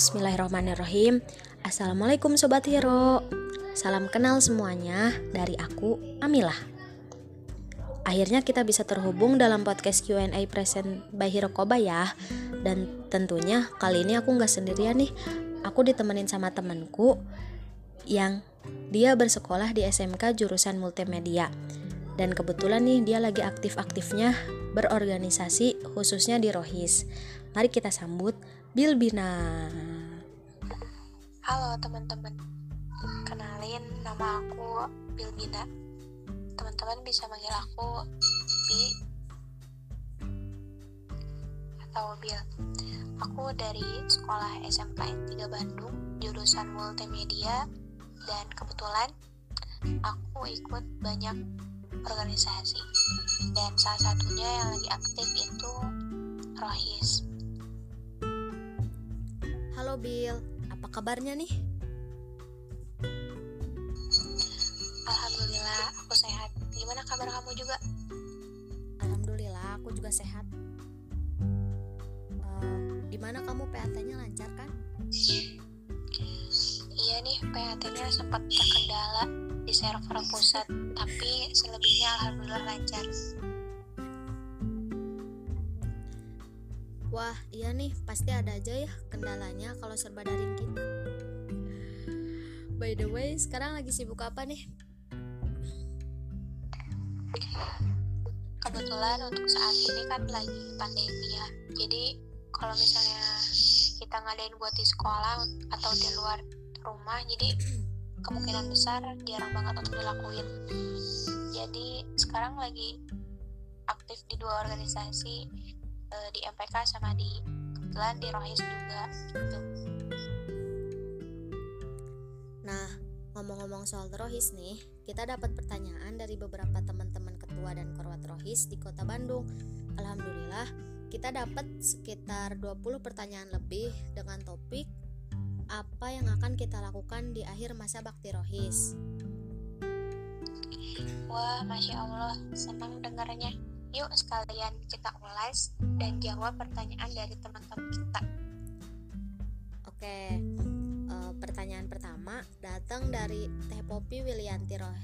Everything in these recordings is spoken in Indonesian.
Bismillahirrahmanirrahim. Assalamualaikum Sobat Hero. Salam kenal semuanya dari aku, Amilah. Akhirnya kita bisa terhubung dalam podcast Q&A present by Hero Koba ya. Dan tentunya kali ini aku nggak sendirian nih. Aku ditemenin sama temenku Yang dia bersekolah di SMK jurusan multimedia. Dan kebetulan nih dia lagi aktif-aktifnya berorganisasi khususnya di Rohis. Mari kita sambut Bilbina. Halo teman-teman, kenalin nama aku Bilbina. Teman-teman bisa manggil aku Bi atau Bil. Aku dari sekolah SMK 3 Bandung, jurusan multimedia, dan kebetulan aku ikut banyak organisasi. Dan salah satunya yang lagi aktif itu Rohis. Halo Bill, apa kabarnya nih? Alhamdulillah, aku sehat. Gimana kabar kamu juga? Alhamdulillah, aku juga sehat. Uh, di mana kamu PAT-nya lancar kan? Iya nih, PAT-nya sempat terkendala di server pusat, tapi selebihnya alhamdulillah lancar. Wah, iya nih, pasti ada aja ya kendalanya kalau serba daring gitu. By the way, sekarang lagi sibuk apa nih? Kebetulan untuk saat ini kan lagi pandemi ya. Jadi kalau misalnya kita ngadain buat di sekolah atau di luar rumah, jadi kemungkinan besar jarang banget untuk dilakuin. Jadi sekarang lagi aktif di dua organisasi uh, di MPK sama di kebetulan di Rohis juga gitu. Nah, ngomong-ngomong soal Rohis nih, kita dapat pertanyaan dari beberapa teman-teman ketua dan korwat Rohis di Kota Bandung. Alhamdulillah, kita dapat sekitar 20 pertanyaan lebih dengan topik apa yang akan kita lakukan di akhir masa bakti Rohis. Wah, Masya Allah, senang dengarnya. Yuk sekalian kita ulas dan jawab pertanyaan dari teman-teman kita. Oke, uh, pertanyaan pertama datang dari Teh Popi Wilianti Roh.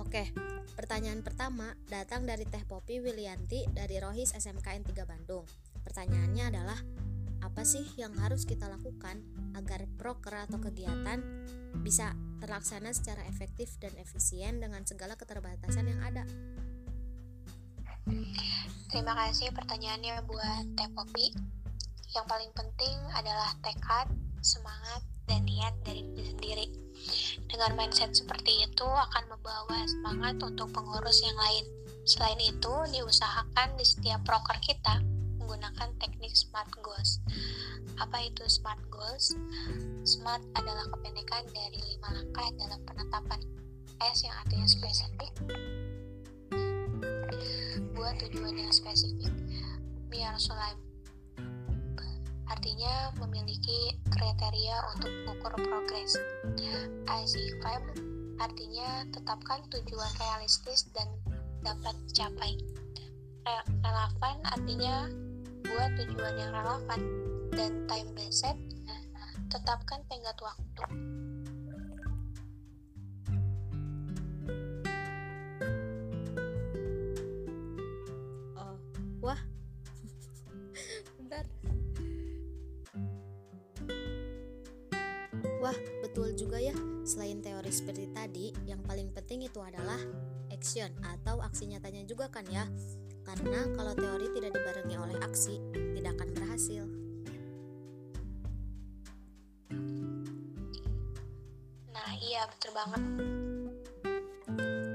Oke, pertanyaan pertama datang dari Teh Popi Wilianti dari Rohis SMKN 3 Bandung. Pertanyaannya adalah, apa sih yang harus kita lakukan agar proker atau kegiatan bisa terlaksana secara efektif dan efisien dengan segala keterbatasan yang ada. Terima kasih pertanyaannya buat Teh Popi. Yang paling penting adalah tekad, semangat, dan niat dari diri sendiri. Dengan mindset seperti itu akan membawa semangat untuk pengurus yang lain. Selain itu, diusahakan di setiap proker kita menggunakan teknik SMART Goals. Apa itu SMART Goals? SMART adalah kependekan dari lima langkah dalam penetapan S yang artinya spesifik buat tujuan yang spesifik. Biar selain artinya memiliki kriteria untuk mengukur progres. IC5 artinya tetapkan tujuan realistis dan dapat dicapai. Relevan artinya buat tujuan yang relevan dan time based tetapkan tenggat waktu. Oh, wah. Wah, betul juga ya. Selain teori seperti tadi, yang paling penting itu adalah action atau aksi nyatanya juga kan ya. Karena kalau teori tidak dibarengi oleh aksi, tidak akan berhasil. Iya, betul banget.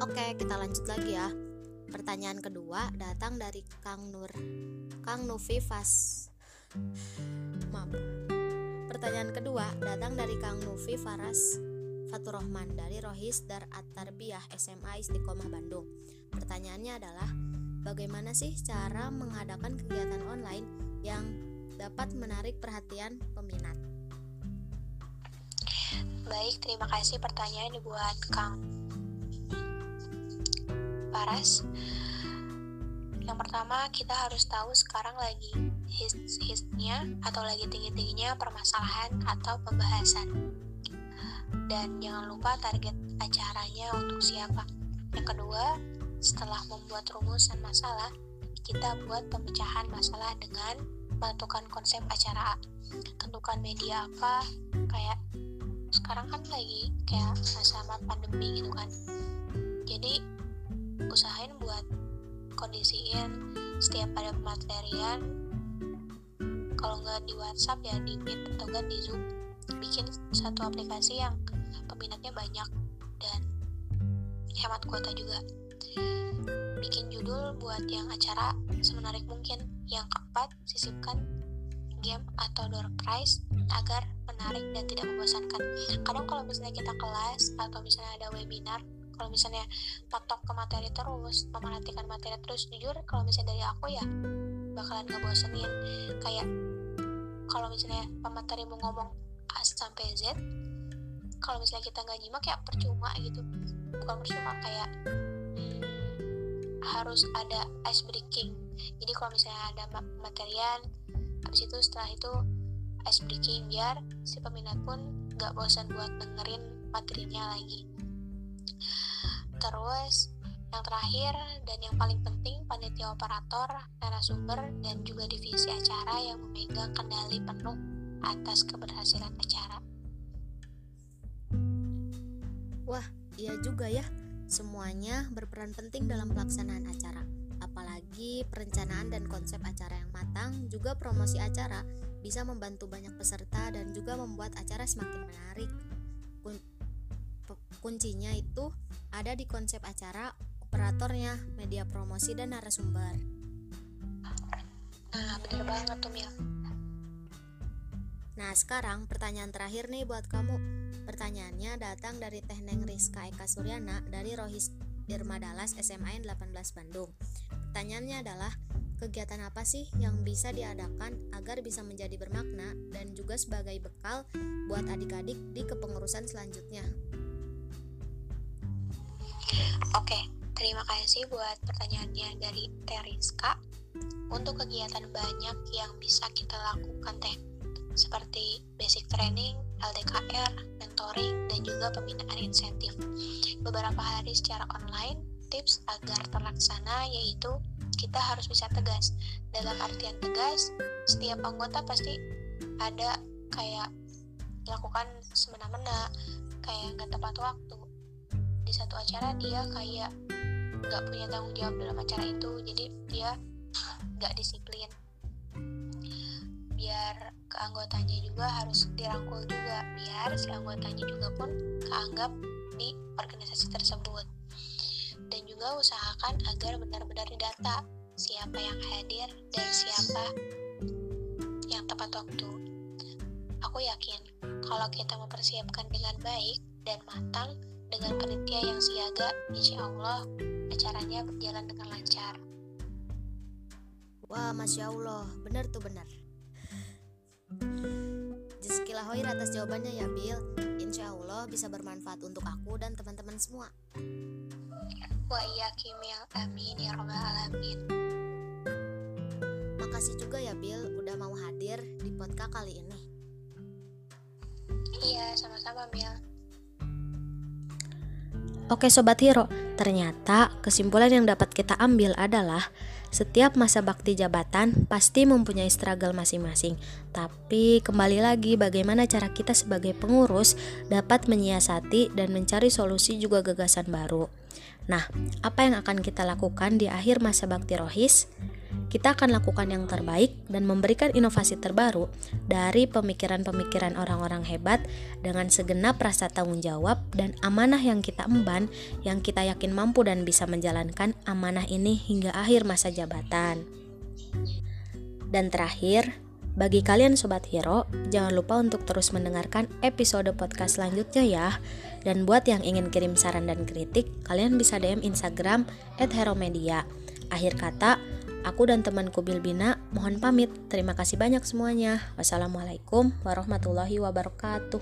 Oke, kita lanjut lagi ya. Pertanyaan kedua datang dari Kang Nur. Kang Nufi Fas. Maaf. Pertanyaan kedua datang dari Kang Nufi Faras Fatur Rahman dari Rohis Dar At-Tarbiyah SMA Istiqomah Bandung. Pertanyaannya adalah, bagaimana sih cara mengadakan kegiatan online yang dapat menarik perhatian peminat? Baik, terima kasih pertanyaan dibuat Kang Paras. Yang pertama, kita harus tahu sekarang lagi hits-hitsnya atau lagi tinggi-tingginya permasalahan atau pembahasan. Dan jangan lupa target acaranya untuk siapa. Yang kedua, setelah membuat rumusan masalah, kita buat pemecahan masalah dengan menentukan konsep acara A. Tentukan media apa, kayak sekarang kan lagi kayak masa pandemi gitu kan. Jadi usahain buat kondisiin setiap ada pematerian kalau nggak di WhatsApp ya di Meet atau nggak di Zoom bikin satu aplikasi yang peminatnya banyak dan hemat kuota juga bikin judul buat yang acara semenarik mungkin. Yang keempat sisipkan game atau door prize agar menarik dan tidak membosankan. Kadang kalau misalnya kita kelas atau misalnya ada webinar kalau misalnya patok ke materi terus memerhatikan materi terus jujur kalau misalnya dari aku ya bakalan gak bosenin kayak kalau misalnya pemateri mau ngomong A sampai Z kalau misalnya kita nggak nyimak ya percuma gitu. Bukan percuma kayak harus ada ice breaking jadi kalau misalnya ada materian habis itu setelah itu ice breaking biar si peminat pun nggak bosan buat dengerin materinya lagi Terus yang terakhir dan yang paling penting panitia operator, narasumber, dan juga divisi acara yang memegang kendali penuh atas keberhasilan acara. Wah, iya juga ya. Semuanya berperan penting dalam pelaksanaan acara. Apalagi perencanaan dan konsep acara yang matang, juga promosi acara bisa membantu banyak peserta dan juga membuat acara semakin menarik kuncinya itu ada di konsep acara, operatornya, media promosi, dan narasumber. Nah, bener banget tuh Mil. Nah, sekarang pertanyaan terakhir nih buat kamu. Pertanyaannya datang dari Teh Neng Rizka Eka Suryana dari Rohis Irma Dalas SMA 18 Bandung. Pertanyaannya adalah, kegiatan apa sih yang bisa diadakan agar bisa menjadi bermakna dan juga sebagai bekal buat adik-adik di kepengurusan selanjutnya? Oke, terima kasih buat pertanyaannya dari Teriska. Untuk kegiatan banyak yang bisa kita lakukan teh, seperti basic training, LDKR, mentoring, dan juga pembinaan insentif. Beberapa hari secara online, tips agar terlaksana yaitu kita harus bisa tegas. Dalam artian tegas, setiap anggota pasti ada kayak melakukan semena-mena, kayak nggak tepat waktu, di satu acara dia kayak nggak punya tanggung jawab dalam acara itu jadi dia nggak disiplin biar keanggotanya juga harus dirangkul juga biar si anggotanya juga pun keanggap di organisasi tersebut dan juga usahakan agar benar-benar didata siapa yang hadir dan siapa yang tepat waktu aku yakin kalau kita mempersiapkan dengan baik dan matang dengan panitia yang siaga, insya Allah acaranya berjalan dengan lancar. Wah, Masya Allah, benar tuh benar. Jazakillahoir atas jawabannya ya, Bill. Insya Allah bisa bermanfaat untuk aku dan teman-teman semua. Wah iya Kimil, amin ya robbal alamin. Makasih juga ya Bill udah mau hadir di podcast kali ini. Iya, sama-sama Mil. Oke Sobat Hero, ternyata kesimpulan yang dapat kita ambil adalah setiap masa bakti jabatan pasti mempunyai struggle masing-masing. Tapi kembali lagi bagaimana cara kita sebagai pengurus dapat menyiasati dan mencari solusi juga gagasan baru. Nah, apa yang akan kita lakukan di akhir masa bakti rohis? kita akan lakukan yang terbaik dan memberikan inovasi terbaru dari pemikiran-pemikiran orang-orang hebat dengan segenap rasa tanggung jawab dan amanah yang kita emban yang kita yakin mampu dan bisa menjalankan amanah ini hingga akhir masa jabatan. Dan terakhir, bagi kalian Sobat Hero, jangan lupa untuk terus mendengarkan episode podcast selanjutnya ya. Dan buat yang ingin kirim saran dan kritik, kalian bisa DM Instagram @heromedia. Akhir kata, Aku dan temanku Bilbina mohon pamit. Terima kasih banyak semuanya. Wassalamualaikum warahmatullahi wabarakatuh.